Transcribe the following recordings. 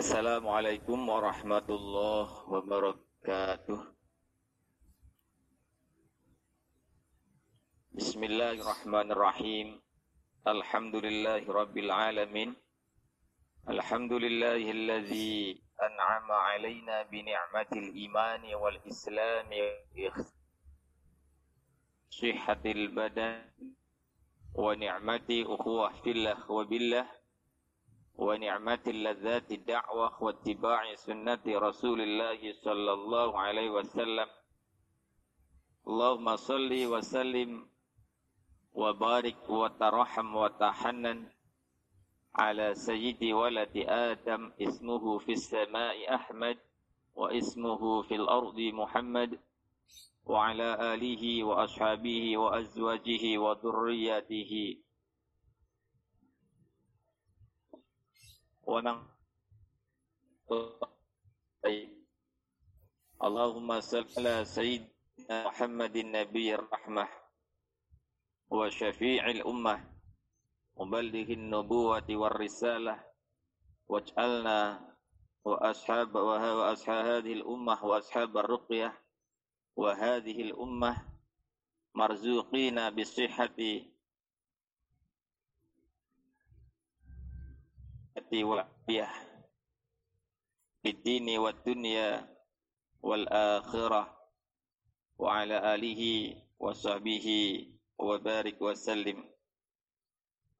Assalamualaikum warahmatullahi wabarakatuh. Bismillahirrahmanirrahim. Alhamdulillahi rabbil alamin. Alhamdulillahilladzi an'ama alaina bi ni'matil imani wal islami badan wa ni'mati ukhuwah fillah wa billah ونعمة اللذات الدعوة واتباع سنة رسول الله صلى الله عليه وسلم. اللهم صل وسلم وبارك وترحم وتحنن على سيد ولد آدم. اسمه في السماء أحمد واسمه في الأرض محمد. وعلى آله وأصحابه وأزواجه وذرياته ومن اللهم صل على سيدنا محمد النبي الرحمة وشفيع الأمة. مبلغ النبوة والرسالة. واجعلنا وأصحاب وأصحاب هذه الأمة وأصحاب الرقية. وهذه الأمة مرزوقين بالصحة biha bidini wa dunya wal akhirah. Wa ala alihi wa sahbihi wa barik wa sallim.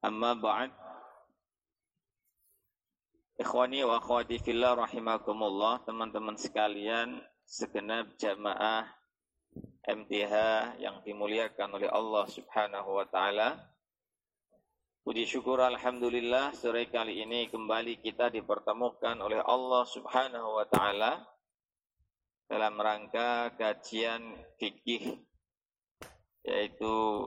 Amma ba'd. Ikhwani wa akhwati fillah rahimakumullah teman-teman sekalian segenap jamaah MTH yang dimuliakan oleh Allah Subhanahu wa taala. Puji syukur Alhamdulillah sore kali ini kembali kita dipertemukan oleh Allah subhanahu wa ta'ala dalam rangka kajian fikih yaitu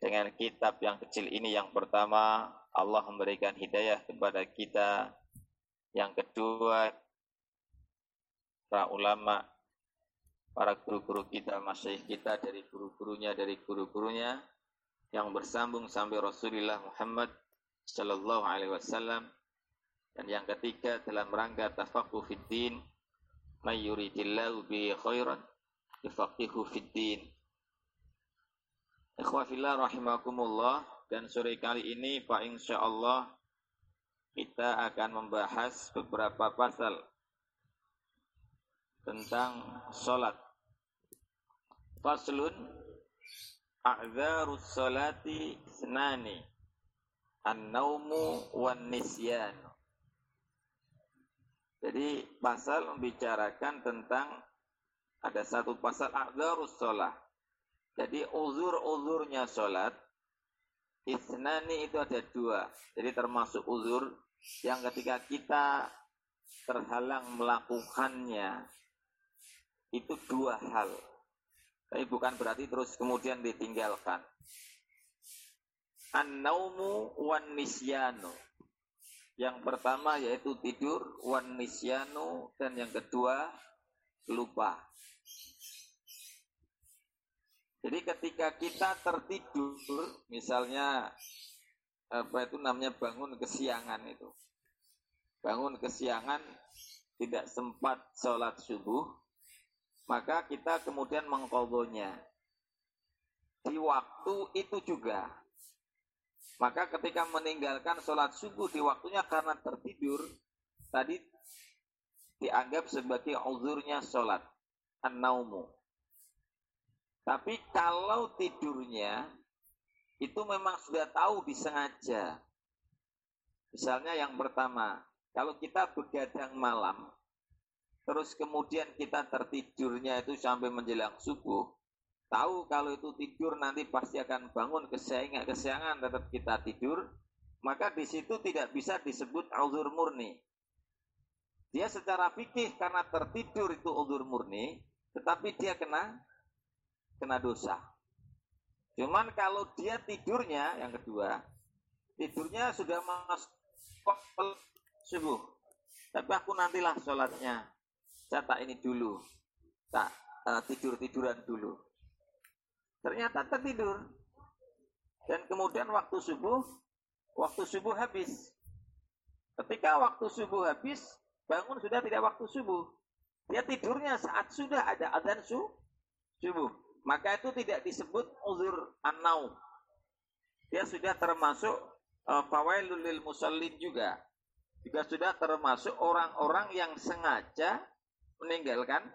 dengan kitab yang kecil ini. Yang pertama Allah memberikan hidayah kepada kita. Yang kedua para ulama para guru-guru kita, masyaih kita dari guru-gurunya, dari guru-gurunya yang bersambung sampai Rasulullah Muhammad sallallahu alaihi wasallam. Dan yang ketiga dalam rangka tafaqquh fid din may yuridillahu bi khairan yufaqihu fid din. Ikhwafillah rahimakumullah dan sore kali ini Pak insyaallah kita akan membahas beberapa pasal tentang sholat Faslun A'zarus salati senani An-naumu wan Jadi pasal membicarakan tentang Ada satu pasal A'zarus sholat Jadi uzur-uzurnya sholat Isnani itu ada dua. Jadi termasuk uzur Yang ketika kita terhalang melakukannya Itu dua hal tapi bukan berarti terus kemudian ditinggalkan. An-naumu wan. Yang pertama yaitu tidur, wan nisyanu dan yang kedua lupa. Jadi ketika kita tertidur, misalnya apa itu namanya bangun kesiangan itu. Bangun kesiangan tidak sempat sholat subuh, maka kita kemudian mengkodonya di waktu itu juga. Maka ketika meninggalkan sholat subuh di waktunya karena tertidur, tadi dianggap sebagai uzurnya sholat, an-naumu. Tapi kalau tidurnya itu memang sudah tahu disengaja. Misalnya yang pertama, kalau kita begadang malam, terus kemudian kita tertidurnya itu sampai menjelang subuh, tahu kalau itu tidur nanti pasti akan bangun kesiangan, kesiangan tetap kita tidur, maka di situ tidak bisa disebut uzur murni. Dia secara fikih karena tertidur itu uzur murni, tetapi dia kena kena dosa. Cuman kalau dia tidurnya yang kedua, tidurnya sudah masuk subuh. Tapi aku nantilah sholatnya saya tak ini dulu, tak uh, tidur-tiduran dulu. Ternyata tertidur. dan kemudian waktu subuh, waktu subuh habis. Ketika waktu subuh habis, bangun sudah tidak waktu subuh. Dia tidurnya saat sudah ada adzan su, subuh. Maka itu tidak disebut uzur an Dia sudah termasuk uh, fawailul musallin juga. Juga sudah termasuk orang-orang yang sengaja meninggalkan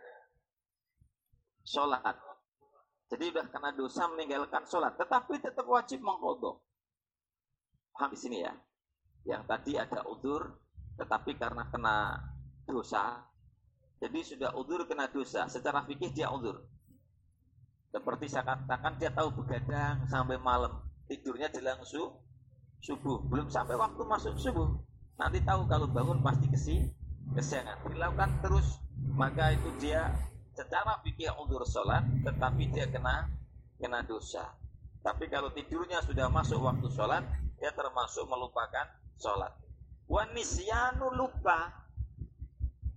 sholat. Jadi sudah kena dosa meninggalkan sholat. Tetapi tetap wajib mengkodok. Paham di sini ya? Yang tadi ada udur, tetapi karena kena dosa, jadi sudah udur kena dosa. Secara fikih dia udur. Seperti saya katakan dia tahu begadang sampai malam. Tidurnya jelang su, subuh. Belum sampai waktu masuk subuh. Nanti tahu kalau bangun pasti kesi, kesiangan. Dilakukan terus. Maka itu dia secara fikih udur sholat. Tetapi dia kena kena dosa. Tapi kalau tidurnya sudah masuk waktu sholat, dia termasuk melupakan sholat. Wanisyanu lupa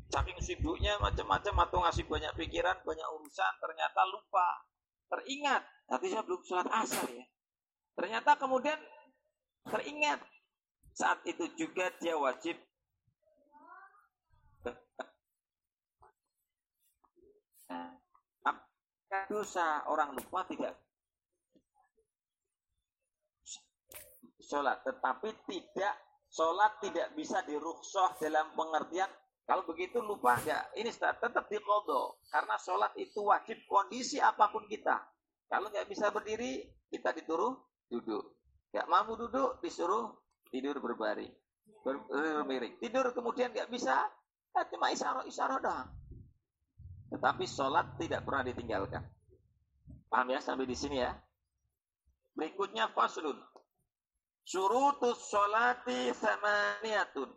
saking sibuknya macam-macam atau ngasih banyak pikiran, banyak urusan, ternyata lupa, teringat. Tapi saya belum sholat asar ya. Ternyata kemudian teringat. Saat itu juga dia wajib dosa orang lupa tidak sholat, tetapi tidak sholat tidak bisa diruksoh dalam pengertian kalau begitu lupa enggak? Ini tetap dikodo. Karena sholat itu wajib kondisi apa pun kita. Kalau nggak bisa berdiri, kita dituruh duduk. Nggak mampu duduk, disuruh tidur berbaring. Bermiring. Tidur kemudian nggak bisa, ya cuma isyarat-isyarat doang. Tetapi sholat tidak pernah ditinggalkan. Paham ya sampai di sini ya? Berikutnya faslun. Surutus sholati samaniatun.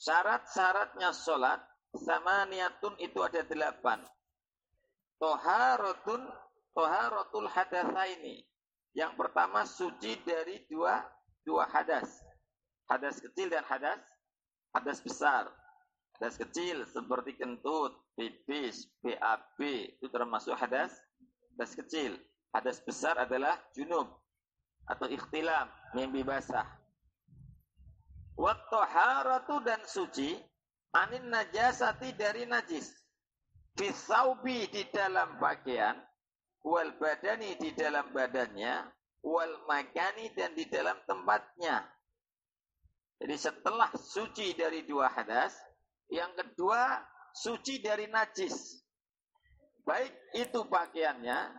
Syarat-syaratnya sholat sama niatun itu ada delapan. Toharatun, toharatul ini. Yang pertama suci dari dua dua hadas. Hadas kecil dan hadas hadas besar. Hadas kecil seperti kentut, pipis, BAB itu termasuk hadas hadas kecil. Hadas besar adalah junub atau ikhtilam, mimpi basah. Wattoharatu dan suci anin najasati dari najis. Fisaubi di dalam pakaian, wal badani di dalam badannya, wal makani dan di dalam tempatnya. Jadi setelah suci dari dua hadas, yang kedua suci dari najis. Baik itu pakaiannya,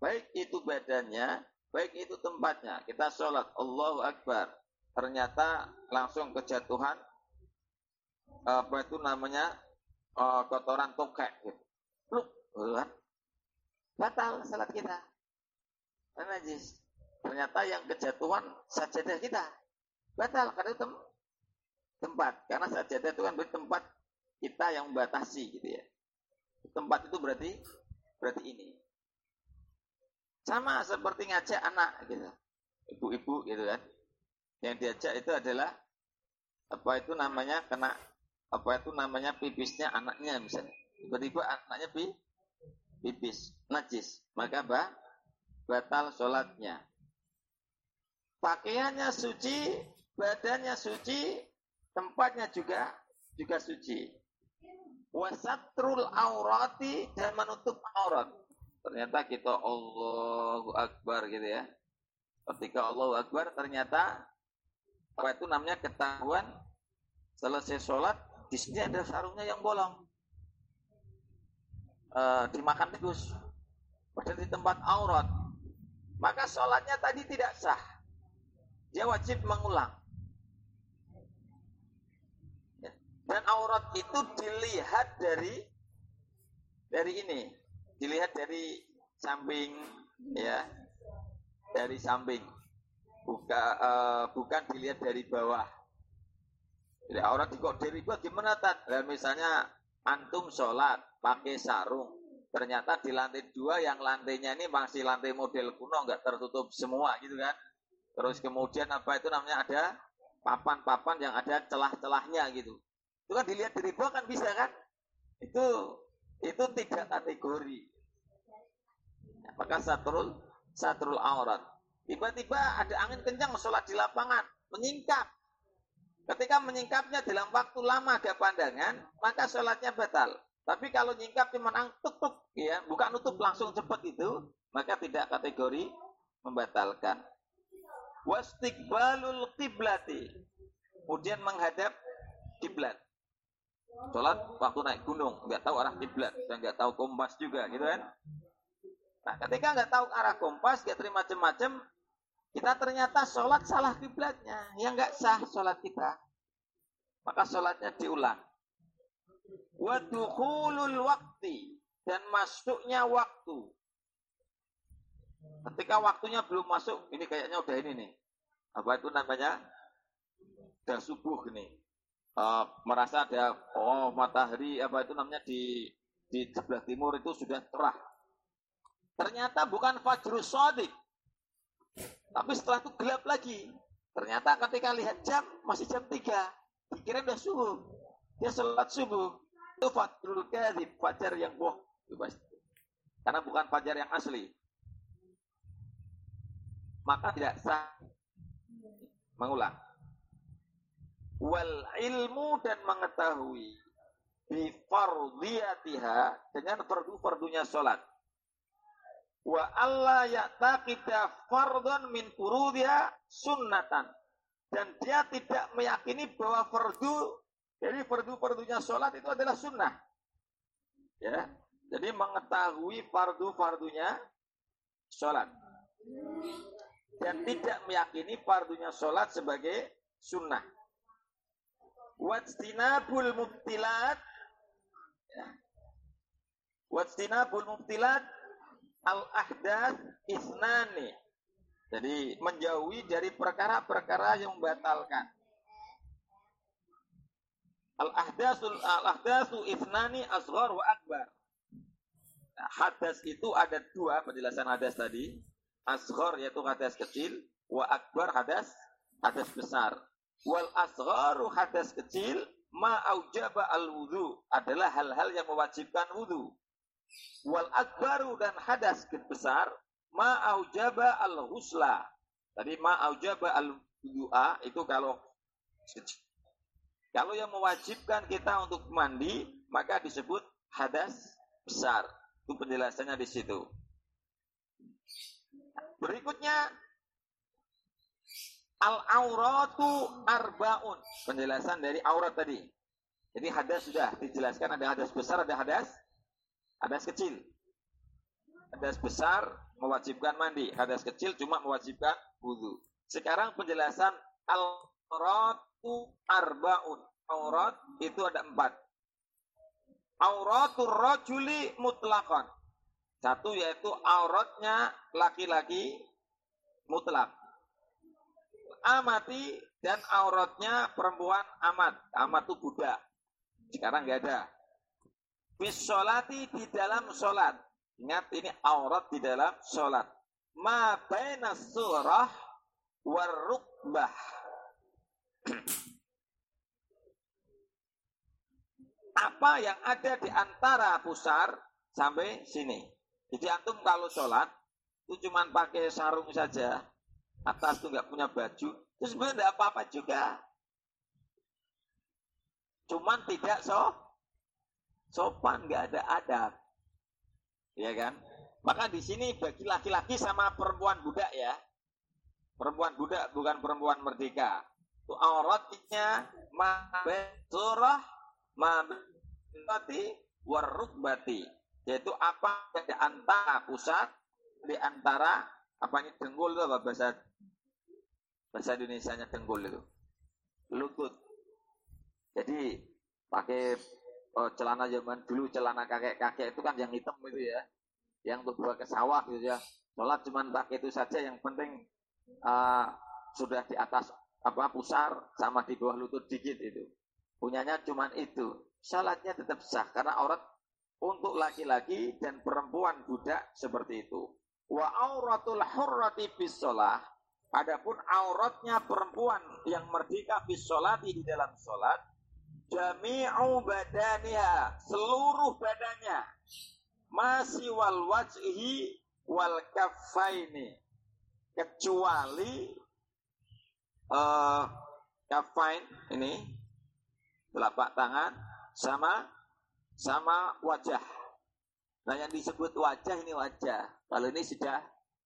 baik itu badannya, baik itu tempatnya. Kita sholat, Allahu Akbar ternyata langsung kejatuhan apa itu namanya uh, kotoran tokek gitu. Lu, kan? batal salat kita. Najis. Ternyata yang kejatuhan sajadah kita. Batal karena itu tempat. Karena sajadah itu kan berarti tempat kita yang membatasi gitu ya. Tempat itu berarti berarti ini. Sama seperti ngajak anak gitu. Ibu-ibu gitu kan yang diajak itu adalah apa itu namanya kena apa itu namanya pipisnya anaknya misalnya tiba-tiba anaknya pi, pipis najis maka bah, batal sholatnya pakaiannya suci badannya suci tempatnya juga juga suci. Wasatrul aurati dan menutup aurat. Ternyata kita Allahu Akbar gitu ya. Ketika Allahu Akbar ternyata apa itu namanya ketahuan selesai sholat di sini ada sarungnya yang bolong. E, dimakan tikus. Padahal di tempat aurat. Maka sholatnya tadi tidak sah. Dia wajib mengulang ya. Dan aurat itu dilihat dari dari ini dilihat dari samping ya dari samping buka, uh, bukan dilihat dari bawah. Jadi aurat kok dari bawah gimana tat? Nah, misalnya antum sholat pakai sarung, ternyata di lantai dua yang lantainya ini masih lantai model kuno nggak tertutup semua gitu kan? Terus kemudian apa itu namanya ada papan-papan yang ada celah-celahnya gitu. Itu kan dilihat dari bawah kan bisa kan? Itu itu tidak kategori. Maka satrul satrul aurat Tiba-tiba ada angin kencang sholat di lapangan, menyingkap. Ketika menyingkapnya dalam waktu lama ada pandangan, maka sholatnya batal. Tapi kalau nyingkap cuma tutup, ya, bukan nutup langsung cepat itu, maka tidak kategori membatalkan. Wastiqbalul kiblati. Kemudian menghadap kiblat. Sholat waktu naik gunung, nggak tahu arah kiblat dan nggak tahu kompas juga, gitu kan? Nah, ketika nggak tahu arah kompas, nggak terima macam-macam, kita ternyata sholat salah kiblatnya, ya nggak sah sholat kita. Maka sholatnya diulang. Wadukhulul waktu dan masuknya waktu. Ketika waktunya belum masuk, ini kayaknya udah ini nih. Apa itu namanya? Udah subuh nih uh, merasa ada oh matahari apa itu namanya di di sebelah timur itu sudah cerah. Ternyata bukan fajrus sodik. Tapi setelah itu gelap lagi. Ternyata ketika lihat jam masih jam 3. Dikira udah subuh. Dia sholat subuh. Itu fajrul kadhib, fajar yang boh. Karena bukan fajar yang asli. Maka tidak sah mengulang wal ilmu dan mengetahui bi fardiyatiha dengan fardu-fardunya salat. Wa alla ya'taqida fardhan min furudiha sunnatan. Dan dia tidak meyakini bahwa fardu jadi fardu-fardunya salat itu adalah sunnah. Ya. Jadi mengetahui fardu-fardunya salat. Dan tidak meyakini fardunya salat sebagai sunnah wajtinabul mubtilat. Ya. wajtinabul mubtilat al ahdath isnani jadi menjauhi dari perkara-perkara yang membatalkan. Al ahdasul al ahdatsu isnani asghar wa akbar. Nah, hadas itu ada dua penjelasan hadas tadi. Asghar yaitu hadas kecil. Wa akbar hadas hadas besar Wal asgharu hadas kecil ma aujaba al wudu adalah hal-hal yang mewajibkan wudu. Wal akbaru dan hadas besar ma aujaba al husla. Tadi ma aujaba al wudu'a itu kalau kalau yang mewajibkan kita untuk mandi maka disebut hadas besar. Itu penjelasannya di situ. Berikutnya Al-auratu arbaun. Penjelasan dari aurat tadi. Jadi hadas sudah dijelaskan ada hadas besar, ada hadas hadas kecil. Hadas besar mewajibkan mandi, hadas kecil cuma mewajibkan wudhu. Sekarang penjelasan al-auratu arbaun. Aurat itu ada empat. Auratul rajuli mutlakon. Satu yaitu auratnya laki-laki mutlak amati dan auratnya perempuan amat. Amat itu budak. Sekarang nggak ada. Bisolati di dalam sholat. Ingat ini aurat di dalam sholat. Ma baina surah warukbah. Apa yang ada di antara pusar sampai sini. Jadi antum kalau sholat itu cuma pakai sarung saja, atas tuh nggak punya baju, terus sebenarnya tidak apa-apa juga. Cuman tidak so, sopan, nggak ada adab. Ya kan? Maka di sini bagi laki-laki sama perempuan budak ya. Perempuan budak bukan perempuan merdeka. Itu auratnya surah mabati warukbati. Yaitu apa di antara pusat, di antara apa ini denggul itu apa bahasa bahasa Indonesia-nya denggul itu. Lutut. Jadi pakai oh, celana zaman dulu celana kakek-kakek itu kan yang hitam itu ya. Yang untuk bawa ke sawah gitu ya. Sholat cuma pakai itu saja yang penting uh, sudah di atas apa pusar sama di bawah lutut dikit itu. Punyanya cuma itu. Sholatnya tetap sah karena aurat untuk laki-laki dan perempuan budak seperti itu. Wa auratul hurrati bis. Adapun auratnya perempuan yang merdeka bis di dalam sholat. Jami'u badaniha. Seluruh badannya. Masih wal wajhi wal kafaini. kecuali uh, kafain ini telapak tangan sama sama wajah. Nah yang disebut wajah ini wajah. Kalau ini sudah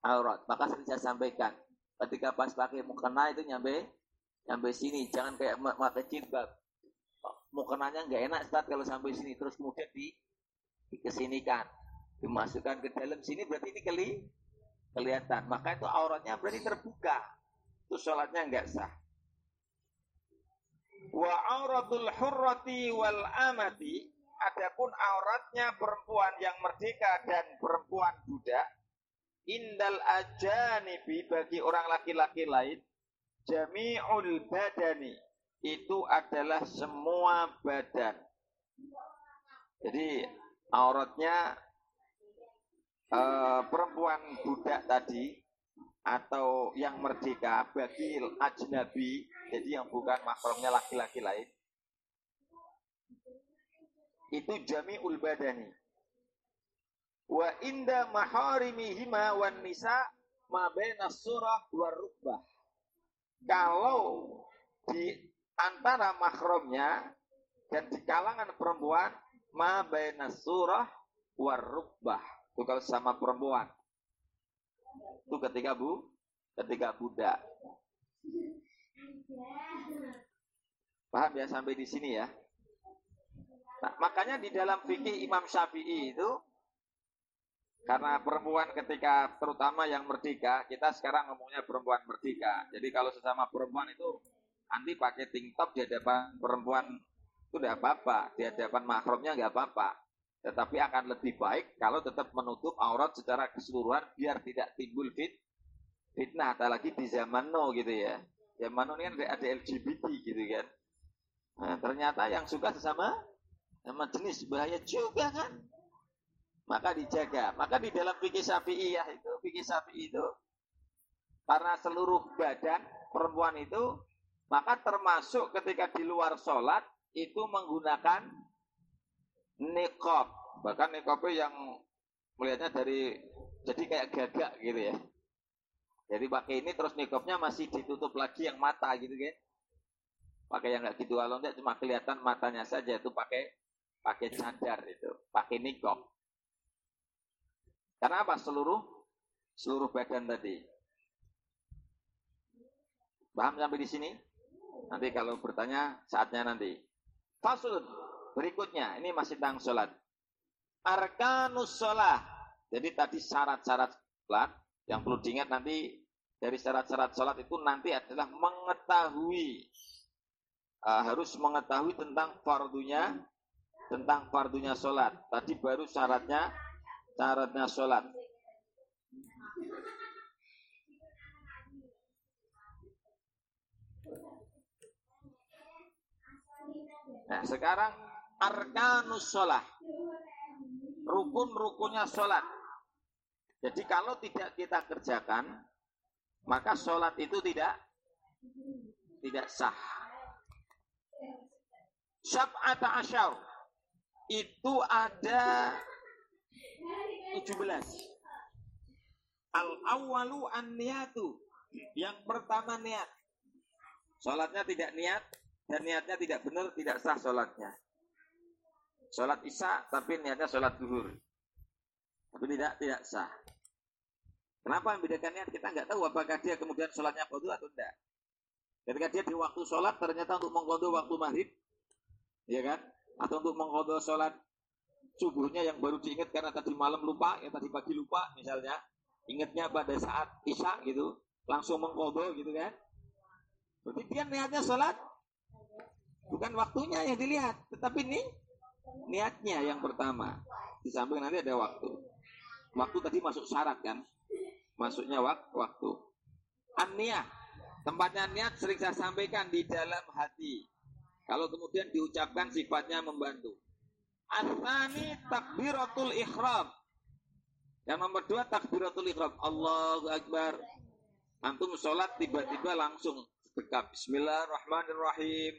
aurat, maka saya sampaikan. Ketika pas pakai mukena itu nyampe nyampe sini, jangan kayak pakai jilbab. Mukenanya nggak enak start kalau sampai sini, terus kemudian di dikesinikan, dimasukkan ke dalam sini berarti ini keli kelihatan. Maka itu auratnya berarti terbuka. Itu sholatnya enggak sah. Wa auratul hurrati wal amati adapun auratnya perempuan yang merdeka dan perempuan budak indal ajanibi bagi orang laki-laki lain jami'ul badani itu adalah semua badan. Jadi auratnya uh, perempuan budak tadi atau yang merdeka bagi ajnabi jadi yang bukan mahramnya laki-laki lain itu jami'ul badani wa inda maharimihima wan nisa ma baina surah war rukbah kalau di antara mahramnya dan di kalangan perempuan ma baina surah war rukbah itu kalau sama perempuan. Itu ketika bu, ketika budak. Paham ya sampai di sini ya? Nah, makanya di dalam fikih Imam Syafi'i itu karena perempuan ketika terutama yang merdeka, kita sekarang ngomongnya perempuan merdeka. Jadi kalau sesama perempuan itu nanti pakai ting top di hadapan perempuan itu tidak apa-apa, di hadapan mahrumnya nggak apa-apa. Tetapi akan lebih baik kalau tetap menutup aurat secara keseluruhan biar tidak timbul fit, fitnah. lagi di zaman no gitu ya. Zaman no ini kan ada LGBT gitu kan. Nah, ternyata yang suka sesama sama jenis bahaya juga kan. Maka dijaga. Maka di dalam fikih ya itu, fikih sapi itu karena seluruh badan perempuan itu maka termasuk ketika di luar sholat itu menggunakan nikob. Bahkan nikobnya yang melihatnya dari jadi kayak gagak gitu ya. Jadi pakai ini terus nikobnya masih ditutup lagi yang mata gitu kan. Pakai yang nggak gitu enggak cuma kelihatan matanya saja itu pakai pakai cadar itu, pakai nikob. Karena apa? Seluruh seluruh badan tadi. Paham sampai di sini? Nanti kalau bertanya saatnya nanti. Fasul Berikutnya, ini masih tentang sholat. Arkanus sholat. Jadi tadi syarat-syarat sholat yang perlu diingat nanti dari syarat-syarat sholat itu nanti adalah mengetahui uh, harus mengetahui tentang fardunya tentang fardunya sholat. Tadi baru syaratnya syaratnya sholat. Nah, sekarang arkanus sholat. Rukun-rukunnya sholat. Jadi kalau tidak kita kerjakan, maka sholat itu tidak tidak sah. Sab'ata asyar. Itu ada 17. Al-awalu an-niyatu. Yang pertama niat. Sholatnya tidak niat, dan niatnya tidak benar, tidak sah sholatnya. Sholat isya tapi niatnya sholat duhur. Tapi tidak tidak sah. Kenapa membedakan niat? Kita nggak tahu apakah dia kemudian sholatnya kodo atau tidak. Ketika dia di waktu sholat ternyata untuk mengkodo waktu maghrib, ya kan? Atau untuk mengkodo sholat subuhnya yang baru diingat karena tadi malam lupa, ya tadi pagi lupa misalnya, ingatnya pada saat isya gitu, langsung mengkodo gitu kan? Berarti dia niatnya sholat, bukan waktunya yang dilihat, tetapi ini niatnya yang pertama. Di samping nanti ada waktu. Waktu tadi masuk syarat kan? Masuknya wak waktu. An-niyah. Tempatnya niat sering saya sampaikan di dalam hati. Kalau kemudian diucapkan sifatnya membantu. Asani takbiratul ikhram. Yang nomor dua takbiratul ikhram. Allahu Akbar. Antum sholat tiba-tiba langsung dekat. Bismillahirrahmanirrahim.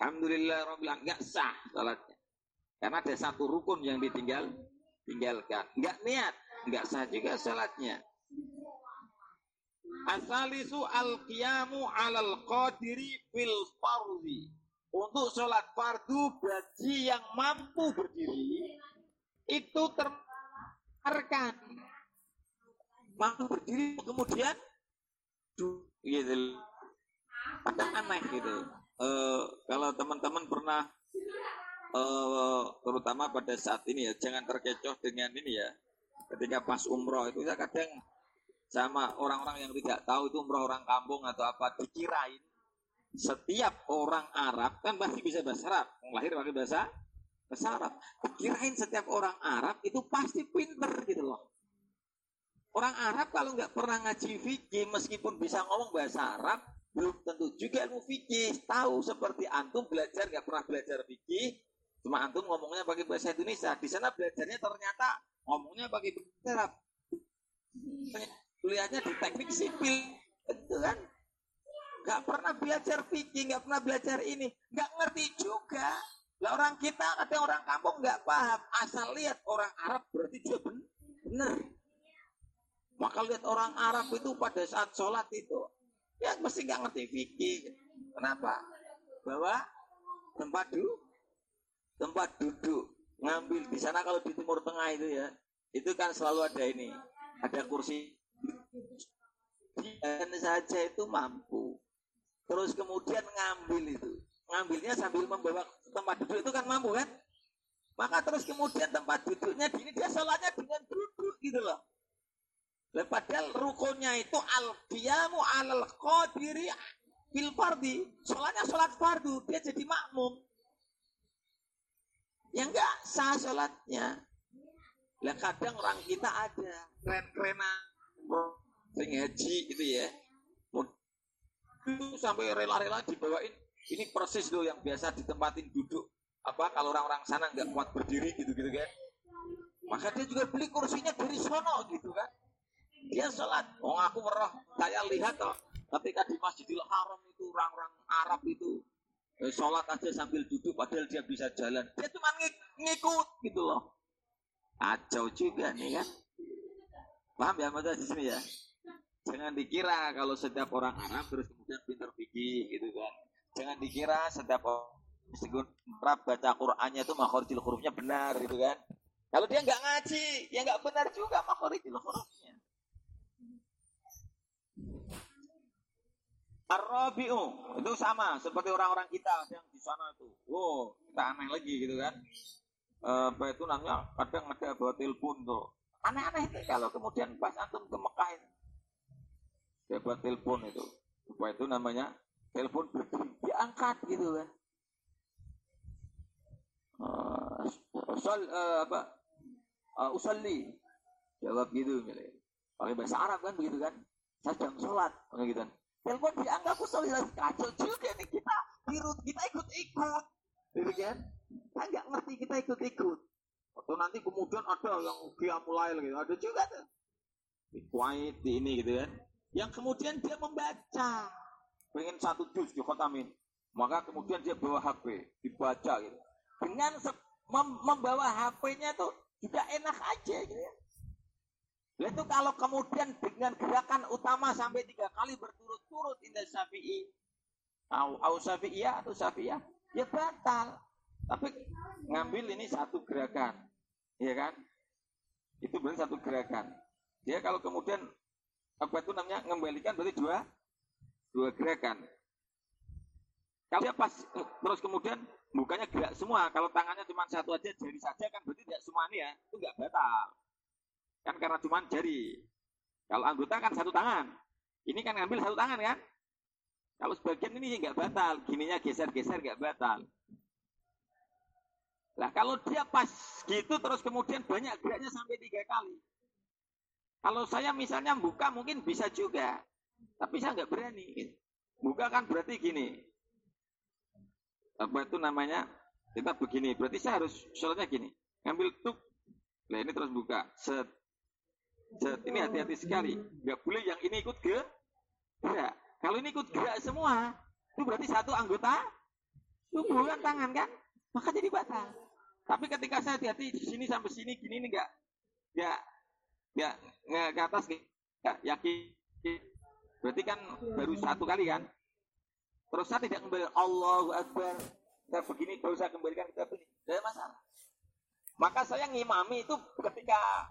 Alhamdulillah Rabbil Enggak sah sholatnya. Karena ada satu rukun yang ditinggal tinggalkan. Enggak niat, enggak sah juga salatnya. Asalisu al-qiyamu alal qadiri fil fardhi. Untuk sholat fardu bagi yang mampu berdiri, itu terarkan. Mampu berdiri, kemudian gitu. Ada aneh gitu. Uh, kalau teman-teman pernah uh, terutama pada saat ini ya jangan terkecoh dengan ini ya ketika pas umroh itu saya kadang sama orang-orang yang tidak tahu itu umroh orang kampung atau apa dikirain setiap orang Arab kan pasti bisa bahasa Arab. Lahir pakai bahasa bahasa Arab. Dikirain setiap orang Arab itu pasti pinter gitu loh. Orang Arab kalau nggak pernah ngaji fikih meskipun bisa ngomong bahasa Arab belum tentu juga ilmu fikih. Tahu seperti antum belajar nggak pernah belajar fikih cuma antum ngomongnya pakai bahasa Indonesia. Di sana belajarnya ternyata ngomongnya pakai bahasa Arab. Kuliahnya di teknik sipil itu kan nggak pernah belajar fikih nggak pernah belajar ini. Nggak ngerti juga. Lah orang kita ada orang kampung nggak paham. Asal lihat orang Arab berarti dia benar. Maka lihat orang Arab itu pada saat sholat itu ya mesti nggak ngerti fikih kenapa? Bahwa tempat duduk tempat duduk ngambil. Di sana kalau di timur tengah itu ya itu kan selalu ada ini. Ada kursi. Dan saja itu mampu. Terus kemudian ngambil itu. Ngambilnya sambil membawa tempat duduk itu kan mampu kan? Maka terus kemudian tempat duduknya ini dia sholatnya dengan duduk gitu loh. padahal rukunnya itu al qiyamu alal qadiri fil fardi. Sholatnya sholat fardu, dia jadi makmum. Ya enggak sah sholatnya. Lah kadang orang kita ada keren-kerenan sering haji itu ya itu sampai rela-rela dibawain. Ini persis loh yang biasa ditempatin duduk apa kalau orang-orang sana nggak kuat berdiri gitu-gitu kan. Maka dia juga beli kursinya dari sono gitu kan. Dia sholat. Oh aku merah saya lihat toh ketika di Masjidil Haram itu orang-orang Arab itu eh, sholat aja sambil duduk padahal dia bisa jalan. Dia cuma ng ngikut gitu loh. Acau juga nih kan. Paham ya maksudnya di sini ya? Jangan dikira kalau setiap orang Arab terus kemudian pinter fikih gitu kan. Jangan dikira setiap orang Arab baca Qur'annya itu makhorijil hurufnya benar gitu kan. Kalau dia nggak ngaji, ya nggak benar juga makhorijil hurufnya. Arabiu itu sama seperti orang-orang kita yang di sana itu. Wow, kita aneh lagi gitu kan. Apa itu namanya kadang ada bawa telepon tuh Aneh-aneh itu kalau kemudian pas antum ke Mekah itu. Dia buat telepon itu. Apa itu namanya? Telepon diangkat gitu kan. Uh, sol, uh, apa? Uh, usalli. Jawab gitu. Pakai bahasa Arab kan begitu kan. Sedang sholat. Pakai gitu kan. Telepon diangkat usalli. Kacau juga nih kita. Birut, kita ikut-ikut. Gitu kan. Kita nggak ngerti kita ikut-ikut. Atau nanti kemudian ada yang dia mulai lagi, ada juga tuh. Di Kuwait, di ini gitu kan. Yang kemudian dia membaca. Pengen satu juz di khotamin. Maka kemudian dia bawa HP, dibaca gitu. Dengan mem membawa HP-nya tuh juga enak aja gitu ya. Itu kalau kemudian dengan gerakan utama sampai tiga kali berturut-turut indah syafi'i, au, au syafi'iyah atau syafi'iyah, ya batal. Tapi ngambil ini satu gerakan. Iya kan? Itu berarti satu gerakan. Dia kalau kemudian apa itu namanya mengembalikan berarti dua dua gerakan. Kalau dia pas terus kemudian bukannya gerak semua, kalau tangannya cuma satu aja jari saja kan berarti tidak semua ini ya, itu nggak batal. Kan karena cuma jari. Kalau anggota kan satu tangan. Ini kan ngambil satu tangan kan? Kalau sebagian ini nggak batal, gininya geser-geser nggak batal. Lah kalau dia pas gitu terus kemudian banyak geraknya sampai tiga kali. Kalau saya misalnya buka mungkin bisa juga. Tapi saya nggak berani. Buka kan berarti gini. Apa itu namanya? Kita begini. Berarti saya harus sholatnya gini. Ngambil tuk. Nah ini terus buka. Set. Set. Ini hati-hati sekali. Nggak boleh yang ini ikut ke gerak. Kalau ini ikut gerak semua. Itu berarti satu anggota tubuh kan tangan kan. Maka jadi batal. Tapi ketika saya hati-hati di sini sampai sini gini nih enggak ya ya nggak ke atas ya yakin Berarti kan baru satu kali kan? Terus saya tidak kembali Allahu Akbar. Saya begini baru saya kembalikan kita ini. Tidak masalah. Maka saya ngimami itu ketika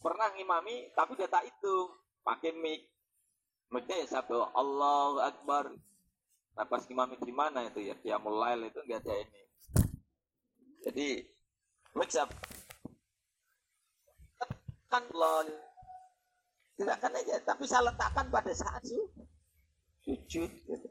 pernah ngimami tapi data itu pakai mic. Micnya ya satu Allahu Akbar. Nah pas ngimami di mana itu ya? Dia mulai itu enggak ada ini. Jadi mic kan Allah Silakan aja, tapi saya letakkan pada saat sujud. Gitu.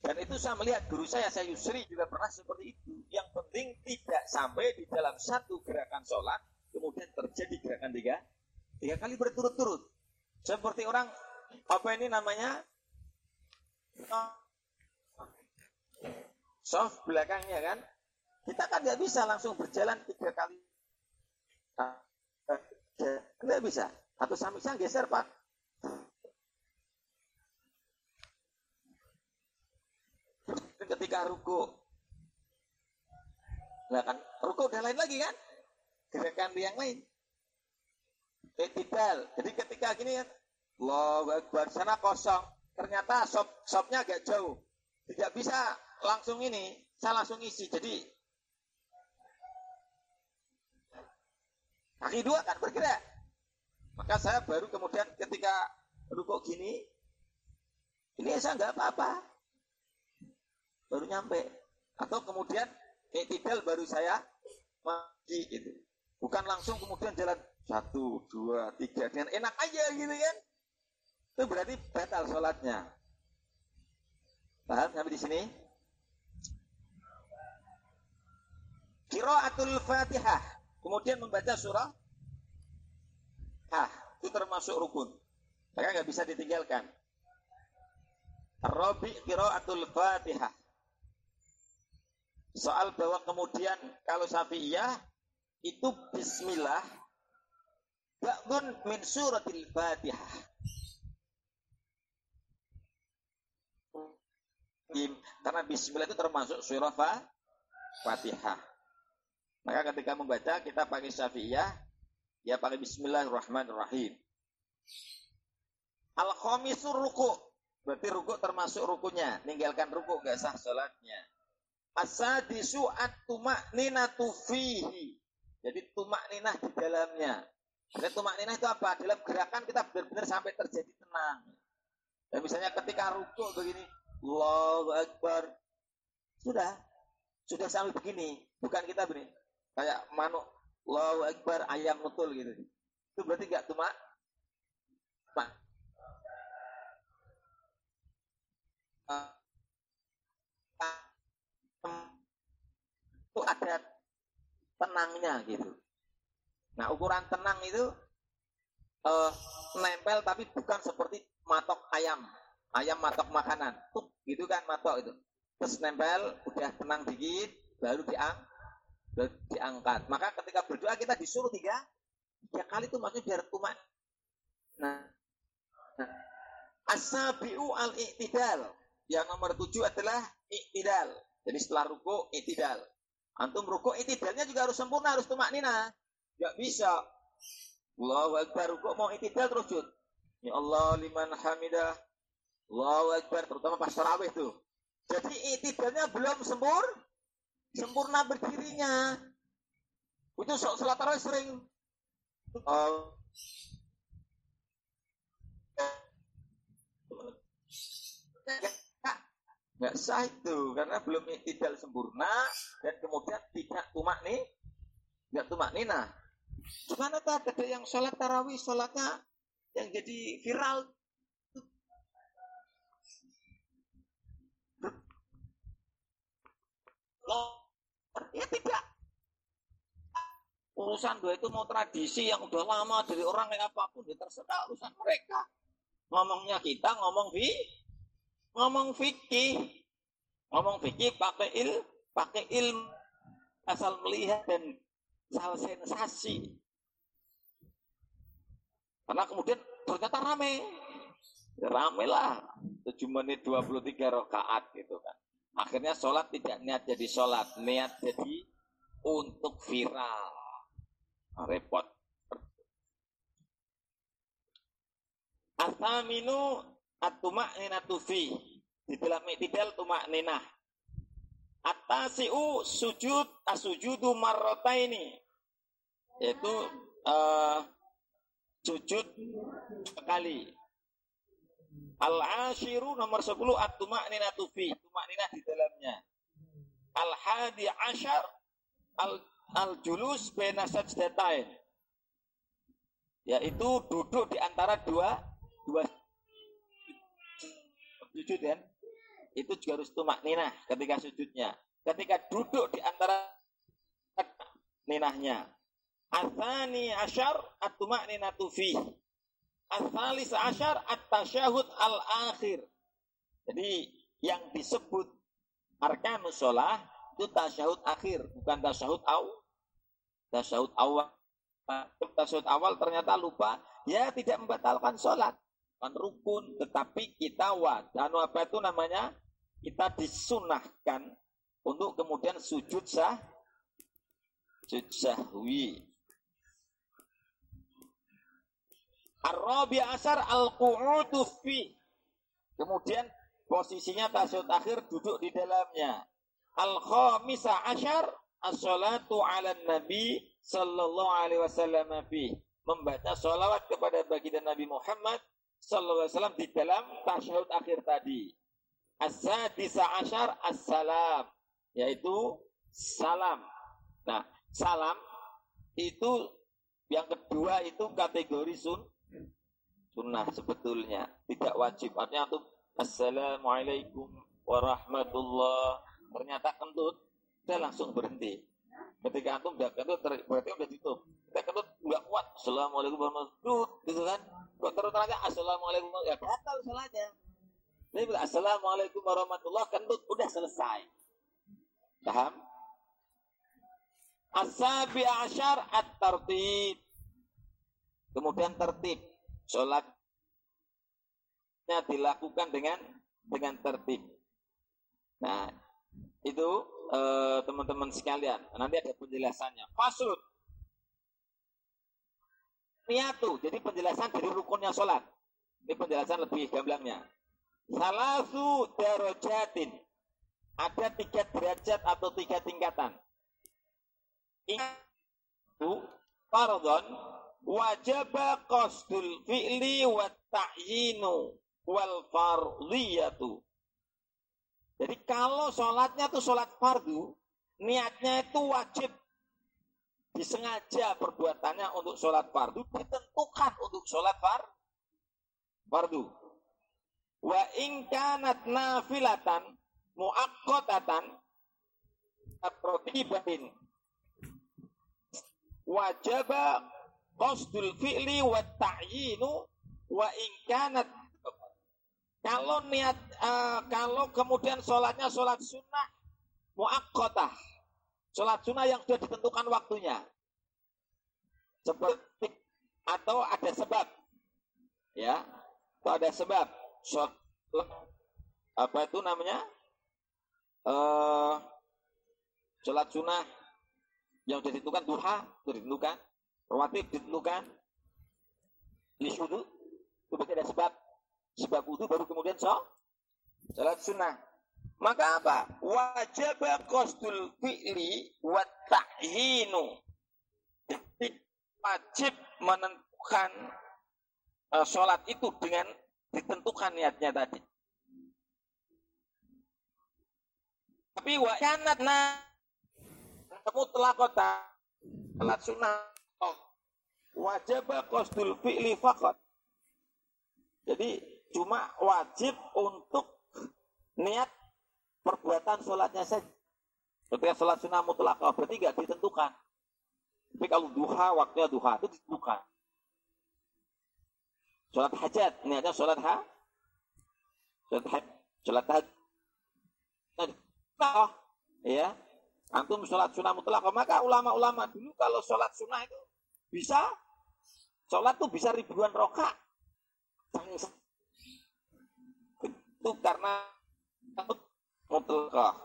Dan itu saya melihat guru saya, saya Yusri juga pernah seperti itu. Yang penting tidak sampai di dalam satu gerakan sholat, kemudian terjadi gerakan tiga, tiga kali berturut-turut. Seperti orang, apa ini namanya? Soft belakangnya kan. Kita kan nggak bisa langsung berjalan tiga kali tidak bisa. Atau samisnya geser, Pak. Ketika ruku. Nah kan, ruku udah lain lagi kan? Gerakan yang lain. Etidal. Jadi ketika gini ya, Allahu Akbar, sana kosong. Ternyata sop, sopnya agak jauh. Tidak bisa langsung ini, saya langsung isi. Jadi Kaki dua kan bergerak. Maka saya baru kemudian ketika rukuk gini, ini saya nggak apa-apa. Baru nyampe. Atau kemudian etidal baru saya mati gitu. Bukan langsung kemudian jalan satu, dua, tiga dengan enak aja gitu kan. Itu berarti batal sholatnya. Paham sampai di sini? Kiraatul Fatihah Kemudian membaca surah Ah, itu termasuk rukun. Maka nggak bisa ditinggalkan. Rabi qiraatul Fatihah. Soal bahwa kemudian kalau Syafi'iyah itu bismillah ba'dun min suratil Fatihah. Karena bismillah itu termasuk surah Fatihah. Maka ketika membaca kita pakai syafi'iyah, ya pakai bismillahirrahmanirrahim. Al-khamisur ruku. Berarti ruku termasuk rukunya. Ninggalkan ruku gak sah sholatnya. Asadisu at-tumak ninatu fihi. Jadi tumak ninah di dalamnya. Jadi tumak ninah itu apa? Dalam gerakan kita benar-benar sampai terjadi tenang. Dan misalnya ketika ruku begini, Allahu Akbar. Sudah. Sudah sampai begini. Bukan kita begini kayak manuk Allahu Akbar ayam nutul gitu. Itu berarti gak cuma? Pak itu ada tenangnya gitu. Nah ukuran tenang itu uh, nempel tapi bukan seperti matok ayam. Ayam matok makanan. Tuh gitu kan matok itu. Terus nempel udah tenang dikit baru diang diangkat. Maka ketika berdoa kita disuruh tiga, tiga kali itu maksudnya biar tumak. Nah, nah asabiu al iktidal. Yang nomor tujuh adalah iktidal. Jadi setelah ruku iktidal. Antum ruku iktidalnya juga harus sempurna, harus tumak nina. Gak bisa. Allahu Akbar ruku mau iktidal terus jud. Ya Allah liman hamidah. Allahu Akbar terutama pas tarawih tuh. Jadi iktidalnya belum sempurna sempurna berdirinya. Itu sholat tarawih sering. Uh, nggak sah itu karena belum tidak sempurna dan kemudian tidak tumak nih nggak tumak nina Gimana tuh ada yang sholat tarawih sholatnya yang jadi viral Ya tidak. Urusan dua itu mau tradisi yang udah lama dari orang kayak apa pun, ya terserah urusan mereka. Ngomongnya kita ngomong fi, ngomong fikih, ngomong fikih pakai il, pakai ilmu asal melihat dan asal sensasi. Karena kemudian ternyata rame. Ya rame lah. 7 menit 23 rakaat gitu kan. Akhirnya sholat tidak niat jadi sholat, niat jadi untuk viral. Nah, repot. Asaminu atumak ninatu fi. Di dalam iktidal tumak ninah. Atasi'u sujud asujudu marrota ini. Yaitu uh, sujud sekali. Al-ashiru nomor 10 at-tumak ninatu fi. Tumak ninah di dalamnya. Al-hadi ashar al-julus bena sajdatain. Yaitu duduk di antara dua dua sujud kan itu juga harus tumak ninah ketika sujudnya ketika duduk di antara ninahnya asani asyar at-tumak ninatu asalis asyar at-tasyahud al-akhir. Jadi yang disebut arkanus sholah itu tasyahud akhir bukan tasyahud awal tasyahud awal. Tasyahud awal ternyata lupa ya tidak membatalkan sholat. Kan rukun tetapi kita wadah apa itu namanya? Kita disunahkan untuk kemudian sujud sah sujud sahwi Ar-Rabi asar al-qu'udu fi. Kemudian posisinya tasyahud akhir duduk di dalamnya. Al-khamisa asyar as-salatu ala nabi sallallahu alaihi wasallam fi. Membaca salawat kepada baginda Nabi Muhammad sallallahu alaihi wasallam di dalam tasyahud akhir tadi. As-sadisa asyar as-salam, yaitu salam. Nah, salam itu yang kedua itu kategori sun sunnah sebetulnya, tidak wajib. Artinya itu Assalamualaikum warahmatullah. Ternyata kentut, saya langsung berhenti. Ketika antum udah kentut, berarti udah tutup. Kita kentut nggak kuat. Assalamualaikum warahmatullahi wabarakatuh. Gitu kan? Kok terus terang Assalamualaikum ya batal salatnya. Ini bilang Assalamualaikum warahmatullahi kentut udah selesai. Paham? Asabi asyar at-tartib. Kemudian tertib. Sholatnya dilakukan dengan dengan tertib. Nah, itu eh, teman-teman eh, sekalian. Nanti ada penjelasannya. Fasul niatu. Jadi penjelasan dari rukunnya sholat. Ini penjelasan lebih gamblangnya. Salasu darojatin. Ada tiga derajat atau tiga tingkatan. Itu fardon wajib qasdul fi'li wa ta'yinu wal fardiyatu. Jadi kalau sholatnya itu sholat fardu, niatnya itu wajib. Disengaja perbuatannya untuk sholat fardu ditentukan untuk sholat far fardu. Wa ingkanat nafilatan muakkotatan atrotibatin wajaba qasdul fi'li wa ta'yinu wa ingkanat kalau niat uh, kalau kemudian sholatnya sholat sunnah muakkotah Sholat sunnah yang sudah ditentukan waktunya. Seperti atau ada sebab. Ya. Atau ada sebab. Sholat apa itu namanya? Uh, sholat sunnah yang sudah ditentukan duha sudah ditentukan rawatib ditentukan sudu itu berarti ada sebab sebab itu baru kemudian sholat sunnah maka apa? Wajib qasdul fi'li wa ta'hinu. wajib menentukan uh, sholat itu dengan ditentukan niatnya tadi. Tapi wa kanat na telah kota salat sunnah wajib qasdul fi'li fakot. Jadi cuma wajib untuk niat perbuatan sholatnya saja. Ketika sholat sunnah mutlak, oh, berarti tidak ditentukan. Tapi kalau duha, waktunya duha, itu ditentukan. Sholat hajat, niatnya sholat ha? Sholat hajat, sholat hajat. Nah, ya, antum sholat sunnah mutlak, maka ulama-ulama dulu kalau sholat sunnah itu bisa, sholat tuh bisa ribuan roka. Itu karena mutlaqah.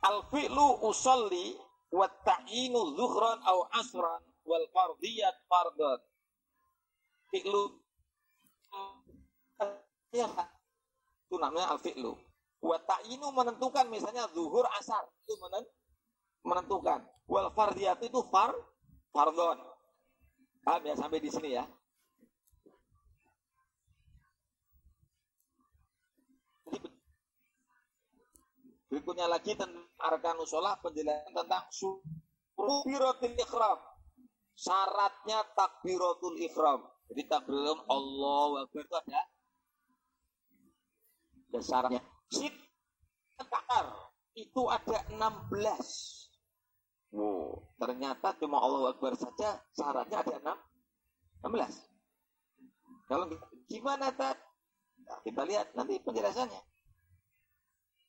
Al-fi'lu usalli wa ta'inu zuhran au asran wal fardiyat fardat. Fi'lu. Ya itu namanya al-fi'lu. Wa ta'yinu menentukan misalnya zuhur asar. Itu menentukan. Wal fardiyat itu far fardon paham ya sampai di sini ya Berikutnya lagi tentang arkanus sholat penjelasan tentang takbiratul ikhram. Syaratnya takbiratul ikhram. Jadi takbiratul Allah Akbar itu ada ada syaratnya. Itu ada 16. Wow, ternyata cuma Allah Akbar saja syaratnya ada 6 16. Kalau gimana tadi? Nah, kita lihat nanti penjelasannya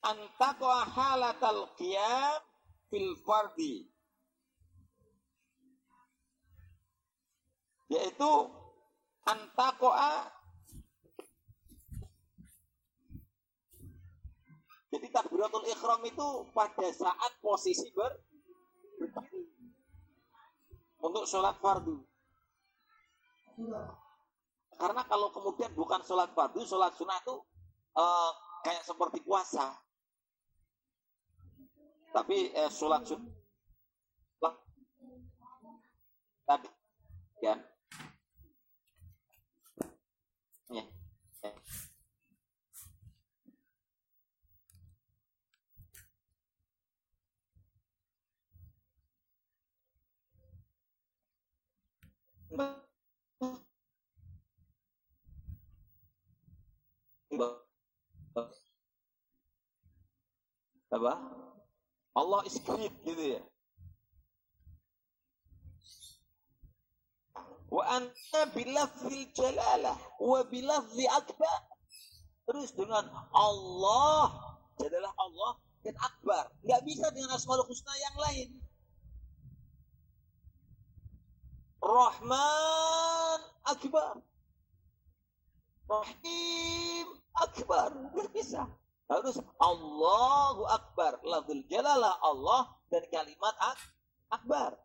antaqwa halatal qiyam fil fardi yaitu antaqwa jadi takbiratul ikhram itu pada saat posisi ber untuk sholat fardu. Karena kalau kemudian bukan sholat fardu sholat sunnah itu uh, kayak seperti puasa. Tapi eh, sholat sunnah. Tadi Apa? Allah is great gitu ya. Wa anta bilafzil jalalah wa bilafzi akbar. Terus dengan Allah adalah Allah dan akbar. Nggak bisa dengan asmaul husna yang lain. Rahman akbar. Rahim akbar. Nggak bisa. Harus Allahu Akbar. Lafzul jalalah Allah dan kalimat ak akbar.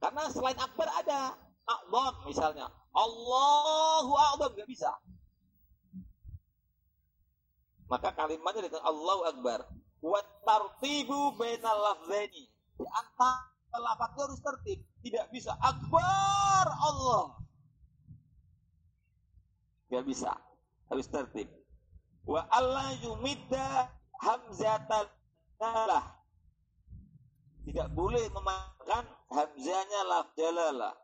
Karena selain akbar ada akbar misalnya. Allahu Akbar nggak bisa. Maka kalimatnya dengan Allahu Akbar. Wa tartibu bainal lafzaini. Di antara lafaznya harus tertib. Tidak bisa akbar Allah. Gak bisa. Harus tertib wa Allah yumidda hamzatal nalah tidak boleh memakan hamzanya laf jalala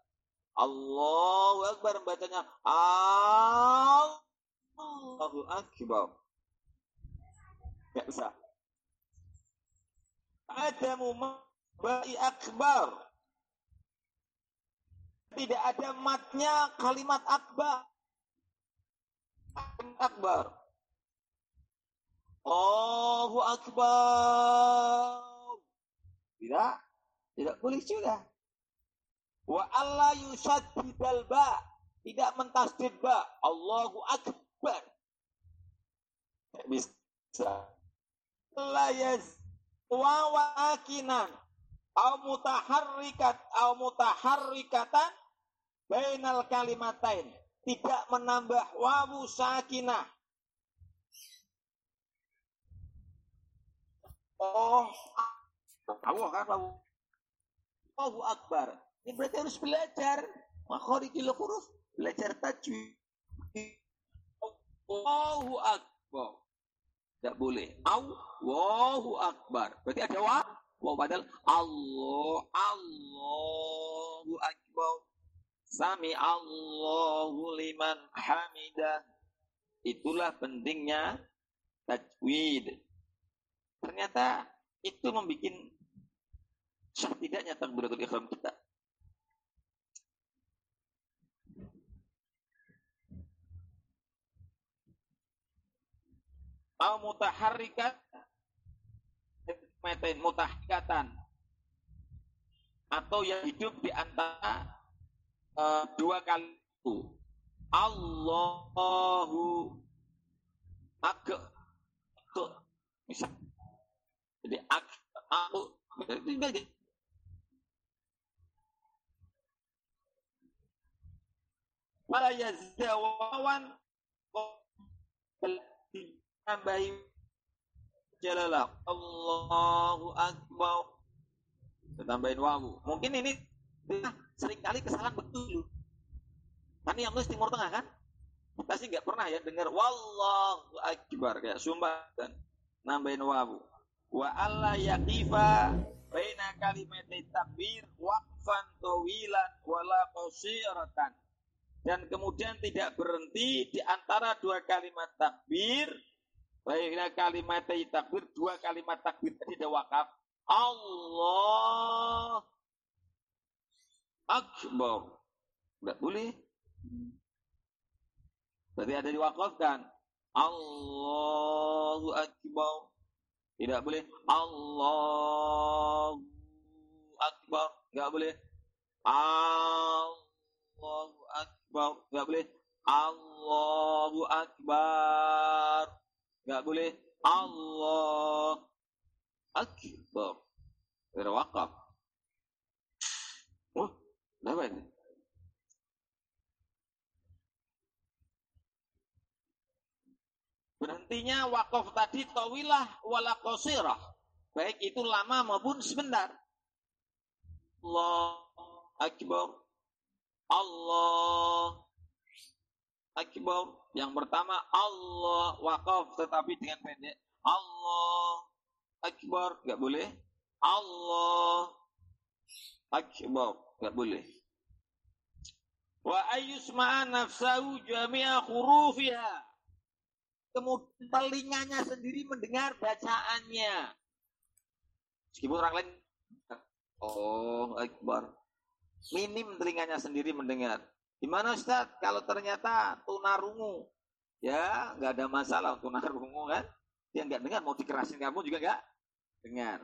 Allahu Akbar bacanya Allahu Akbar. Gak bisa ada bayi akbar. Tidak ada matnya kalimat akbar. Akbar Allahu Akbar. Tidak, tidak boleh juga. Wa Allah yusaddidal ba. Tidak mentasdid ba. Allahu Akbar. Tidak bisa. La yaz wa akinan. Au mutaharrikat au mutaharrikatan bainal kalimatain. Tidak menambah wawu sakinah Oh, Allah kan Allahu Akbar. Ini berarti harus belajar makhorijil huruf, belajar tajwid. Allahu Akbar. Tidak boleh. Allahu Akbar. Berarti ada wa? Wa padahal Allah, Allahu Akbar. Sami Allahu liman hamidah. Itulah pentingnya tajwid. Ternyata itu membuat sah tidaknya takbiratul ikhram kita. Au mutaharrikat metain mutaharrikatan atau yang hidup di antara uh, dua kali itu. Allahu akbar. Misal jadi aku tinggal gitu. Wala tambahi jalalah Allahu akbar. Tambahin wawu. Mungkin ini sering kali kesalahan betul kan yang nulis timur tengah kan? Pasti nggak pernah ya dengar wallahu akbar kayak sumpah dan nambahin wawu wa alla yaqifa baina kalimat takbir waqfan tawilan wala qasiratan. Dan kemudian tidak berhenti di antara dua kalimat takbir. Baiknya kalimat takbir dua kalimat takbir tidak wakaf. Allah Akbar. Tidak boleh. Berarti ada diwakafkan. Allahu Akbar tidak boleh Allahu Akbar nggak boleh Allahu Akbar nggak boleh. Allahu Akbar, nggak boleh. Allah Akbar. Berwakaf. Oh, apa ini? Berhentinya wakaf tadi tawilah wala qasirah. Baik itu lama maupun sebentar. Allah Akbar. Allah Akbar. Yang pertama Allah wakaf tetapi dengan pendek. Allah Akbar nggak boleh. Allah Akbar nggak boleh. Wa ayyusma'a nafsahu jami'a khurufiha. Kemudian telinganya sendiri mendengar bacaannya. Meskipun orang lain Oh, Akbar minim telinganya sendiri mendengar. Gimana Ustaz kalau ternyata tunarungu? Ya, nggak ada masalah tunarungu kan. Dia nggak dengar, mau dikerasin kamu juga nggak dengar.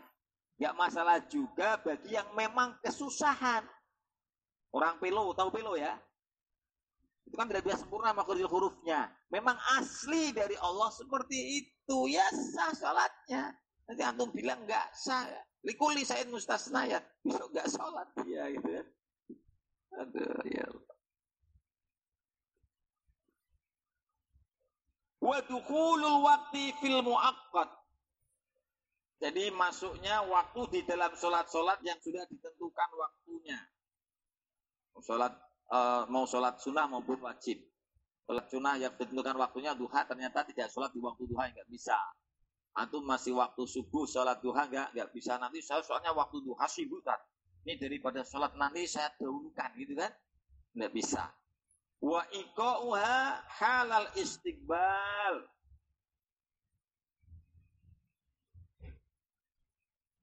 Nggak masalah juga bagi yang memang kesusahan. Orang pelo, tahu pelo ya? Itu kan tidak biasa sempurna makhluk hurufnya. Memang asli dari Allah seperti itu. Ya sah sholatnya. Nanti antum bilang nggak sah. Likuli said mustasna ya. Besok nggak sholat dia gitu ya. Aduh, ya Allah. Wa dukhulul waqti fil muaqqat. Jadi masuknya waktu di dalam sholat-sholat yang sudah ditentukan waktunya. Sholat uh, mau sholat sunnah maupun wajib. Sholat sunnah yang ditentukan waktunya duha ternyata tidak sholat di waktu duha nggak bisa. Antum masih waktu subuh sholat duha nggak nggak bisa. Nanti saya soalnya waktu duha sibuk kan ini daripada sholat nanti saya dahulukan gitu kan? Nggak bisa. Wa iqa'uha halal istiqbal.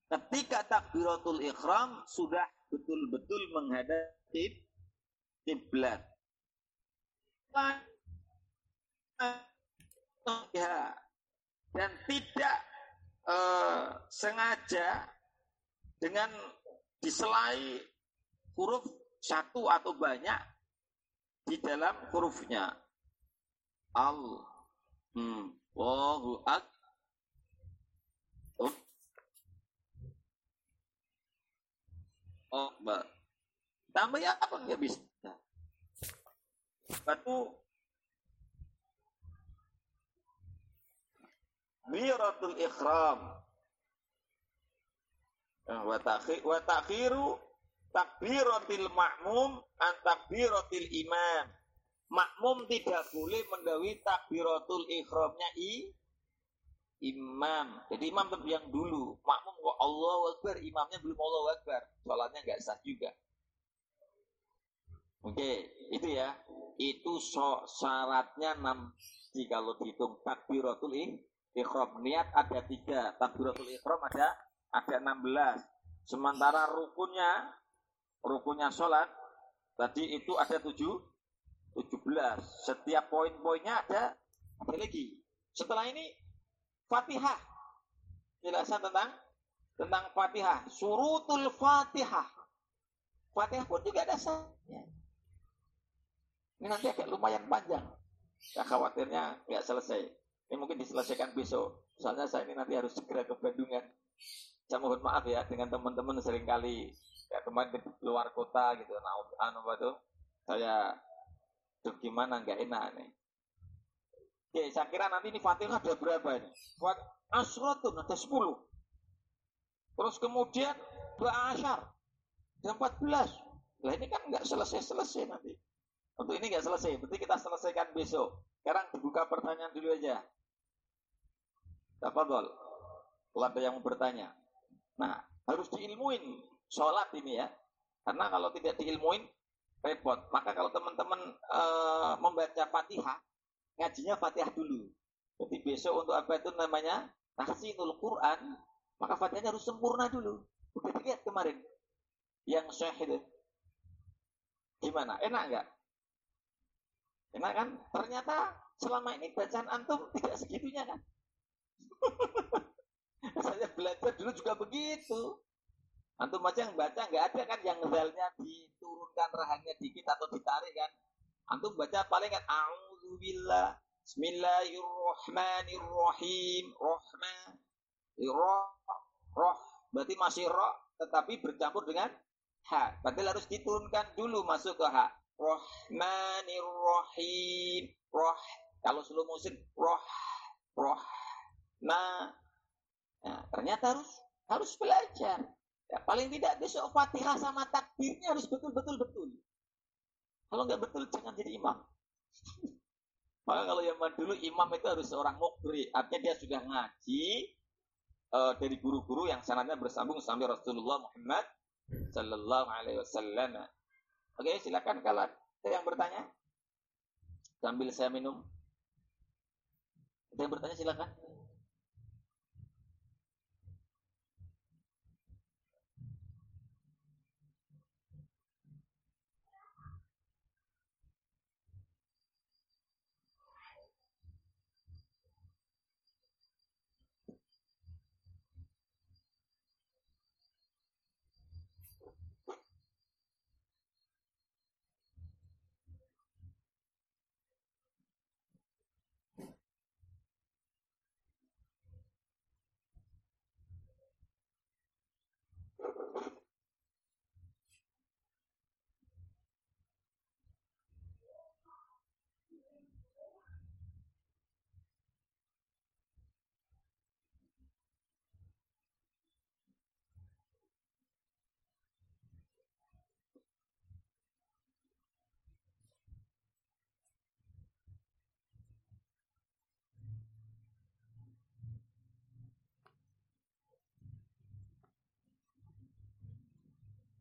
Ketika takbiratul ikhram sudah betul-betul menghadap kiblat ya dan tidak uh, sengaja dengan diselai huruf satu atau banyak di dalam hurufnya. Al, hmm, Allahu ak, oh, oh. Tambah ya apa nggak bisa? Batu Miratul ikhram Nah, wa takhiru takbiratil makmum an takbiratil imam. Makmum tidak boleh mendawi takbiratul ikhramnya i imam. Jadi imam yang dulu. Makmum kok Allah Akbar, imamnya belum Allah Akbar. Sholatnya nggak sah juga. Oke, itu ya. Itu so, syaratnya enam. Jika kalau dihitung takbiratul ikhram. Niat ada tiga. Takbiratul ikhram ada ada 16. Sementara rukunnya, rukunnya sholat, tadi itu ada 7, 17. Setiap poin-poinnya ada, ada lagi. Setelah ini, Fatihah. Jelasan tentang tentang Fatihah. Surutul Fatihah. Fatihah pun juga ada sahnya. Nanti agak lumayan panjang. Ya khawatirnya nggak selesai. Ini mungkin diselesaikan besok. Soalnya saya ini nanti harus segera ke Bandungan saya mohon maaf ya dengan teman-teman sering kali ya kemarin di luar kota gitu nah anu tuh saya tuh gimana nggak enak nih Oke, saya kira nanti ini Fatihah ada berapa ini? Asratun ada 10. Terus kemudian dua asyar ada 14. Lah ini kan nggak selesai-selesai nanti. Untuk ini nggak selesai, berarti kita selesaikan besok. Sekarang dibuka pertanyaan dulu aja. Tafadhol. Kalau ada yang mau bertanya. Nah, harus diilmuin sholat ini ya. Karena kalau tidak diilmuin, repot. Maka kalau teman-teman e, membaca fatihah, ngajinya fatihah dulu. Jadi besok untuk apa itu namanya? Tahsinul Quran. Maka fatihahnya harus sempurna dulu. Udah dilihat kemarin. Yang syahid. Gimana? Enak nggak? Enak kan? Ternyata selama ini bacaan antum tidak segitunya kan? Saya belajar dulu juga begitu. Antum aja yang baca nggak ada kan yang zelnya diturunkan rahangnya dikit atau ditarik kan? Antum baca paling kan Alhamdulillah Bismillahirrahmanirrahim. Rahman. Roh. Roh. Berarti masih roh tetapi bercampur dengan ha. Berarti harus diturunkan dulu masuk ke ha. Rahmanirrahim. Roh. Kalau slow motion roh. Roh. Nah, nah ternyata harus harus belajar. Ya, paling tidak besok Fatihah sama takbirnya harus betul-betul betul. Kalau nggak betul jangan jadi imam. Maka kalau yang dulu imam itu harus seorang mukri, artinya dia sudah ngaji uh, dari guru-guru yang sanadnya bersambung sampai Rasulullah Muhammad Sallallahu Alaihi Wasallam. Oke, silakan kalau ada yang bertanya sambil saya minum. Ada yang bertanya silakan.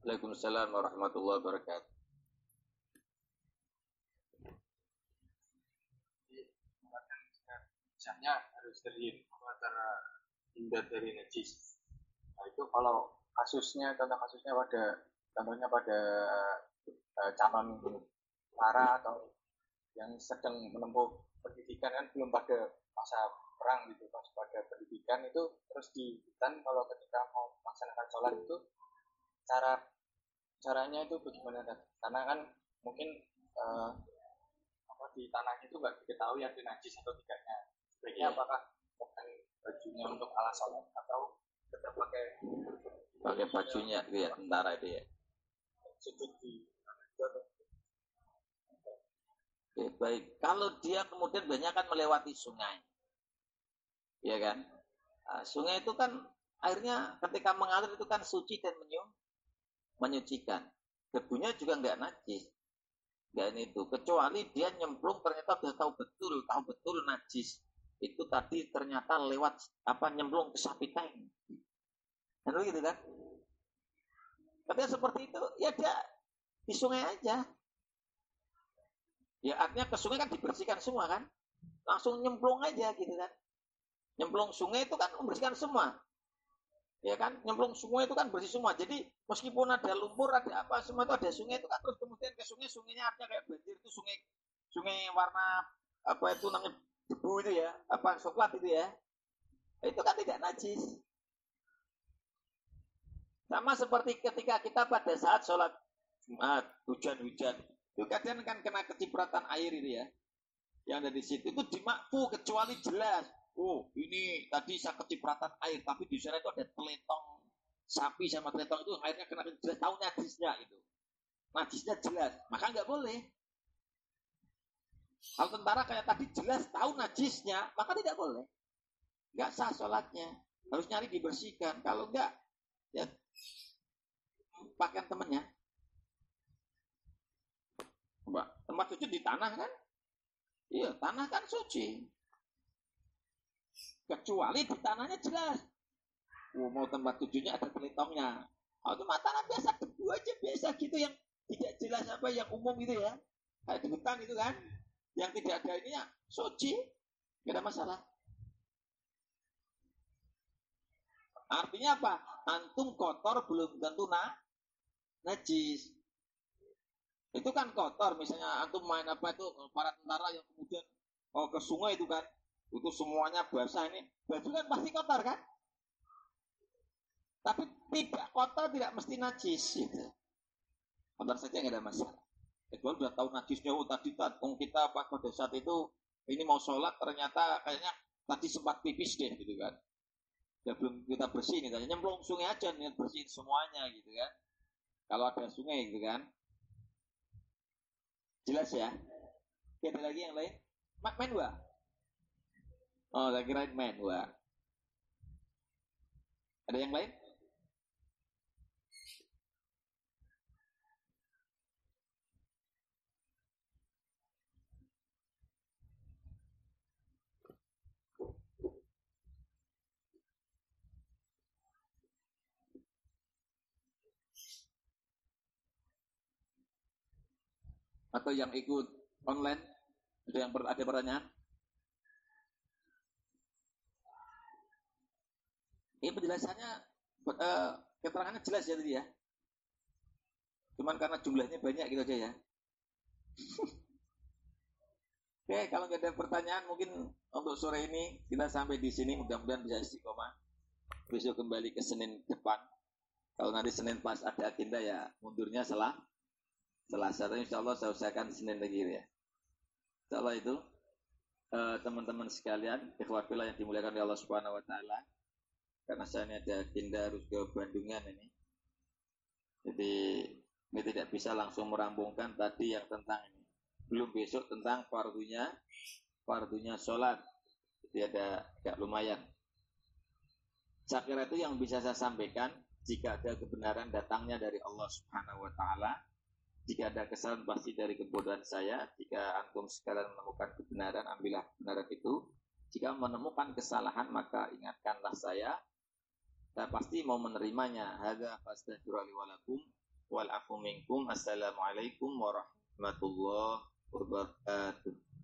Waalaikumsalam warahmatullahi wabarakatuh. Misalnya harus terhindar antara hindar dari najis. Nah itu kalau kasusnya, contoh kasusnya pada, contohnya pada uh, calon para atau yang sedang menempuh pendidikan kan belum pada masa perang gitu, pas pada pendidikan itu terus di hutan kalau ketika mau melaksanakan sholat itu cara caranya itu bagaimana kan? Karena kan mungkin uh, apa di tanahnya itu nggak diketahui ada najis atau tidaknya. Sebaiknya yeah. apakah pakai bajunya untuk alas sholat atau tetap pakai pakai bajunya gitu ya tentara itu ya. Sujud di Oke, baik. Kalau dia kemudian banyak kan melewati sungai, ya kan? Nah, sungai itu kan airnya ketika mengalir itu kan suci dan menyum, menyucikan. Debunya juga nggak najis. Dan itu kecuali dia nyemplung ternyata sudah tahu betul, tahu betul najis. Itu tadi ternyata lewat apa nyemplung ke sapi tank. Kan gitu kan? Tapi seperti itu, ya dia di sungai aja. Ya artinya ke sungai kan dibersihkan semua kan? Langsung nyemplung aja gitu kan? Nyemplung sungai itu kan membersihkan semua ya kan nyemplung sungai itu kan bersih semua. Jadi meskipun ada lumpur ada apa semua itu ada sungai itu kan terus kemudian ke sungai sungainya artinya kayak banjir itu sungai sungai warna apa itu namanya debu itu ya apa coklat itu ya. Itu kan tidak najis. Sama seperti ketika kita pada saat sholat Jumat hujan-hujan. Itu kadang kan kena kecipratan air itu ya. Yang ada di situ itu dimakfu kecuali jelas oh ini tadi saya kecipratan air, tapi di sana itu ada teletong sapi sama teletong itu airnya kena jelas tahu najisnya itu. Najisnya jelas, maka nggak boleh. Kalau tentara kayak tadi jelas tahu najisnya, maka tidak boleh. Nggak sah sholatnya. Harus nyari dibersihkan. Kalau enggak, ya pakaian temennya. Mbak, tempat suci di tanah kan? Iya, tanah kan suci. Kecuali di tanahnya jelas. Oh, mau tempat tujuhnya ada telitongnya. Oh, itu tanah biasa, debu aja biasa gitu yang tidak jelas apa yang umum gitu ya. Kayak di itu kan. Yang tidak ada ini ya suci. Tidak ada masalah. Artinya apa? Antum kotor belum tentu nah, najis. Itu kan kotor, misalnya antum main apa itu para tentara yang kemudian oh, ke sungai itu kan, itu semuanya basah ini, baju kan pasti kotor kan? Tapi tidak kotor tidak mesti najis gitu. Kotor saja nggak ada masalah. Kecuali udah tahu najisnya, oh tadi tatung kita apa pada saat itu ini mau sholat ternyata kayaknya tadi sempat pipis deh gitu kan. Ya belum kita bersih nih, tanya nyemplung sungai aja nih bersihin semuanya gitu kan. Kalau ada sungai gitu kan, Jelas ya? Oke, ada lagi yang lain? Main dua? Oh, lagi kira main dua. Ada yang lain? atau yang ikut online? Ada yang ada pertanyaan? Ini penjelasannya uh, keterangannya jelas ya tadi ya. Cuman karena jumlahnya banyak gitu aja ya. Oke, kalau nggak ada pertanyaan mungkin untuk sore ini kita sampai di sini mudah-mudahan bisa istiqomah. Besok kembali ke Senin depan. Kalau nanti Senin pas ada agenda ya mundurnya salah Selasa, tapi insya Allah saya usahakan Senin lagi ya. Insya Allah itu eh, teman-teman uh, sekalian, ikhwafillah yang dimuliakan oleh Allah Subhanahu Wa Taala, karena saya ini ada agenda harus ke Bandungan ini, jadi ini tidak bisa langsung merampungkan tadi yang tentang ini. Belum besok tentang fardunya, fardunya sholat, jadi ada agak lumayan. Saya kira itu yang bisa saya sampaikan jika ada kebenaran datangnya dari Allah Subhanahu Wa Taala jika ada kesalahan pasti dari kebodohan saya. Jika antum sekalian menemukan kebenaran, ambillah kebenaran itu. Jika menemukan kesalahan, maka ingatkanlah saya. Saya pasti mau menerimanya. Hadza fastaghfiru walakum wal afu minkum. Assalamualaikum warahmatullahi wabarakatuh.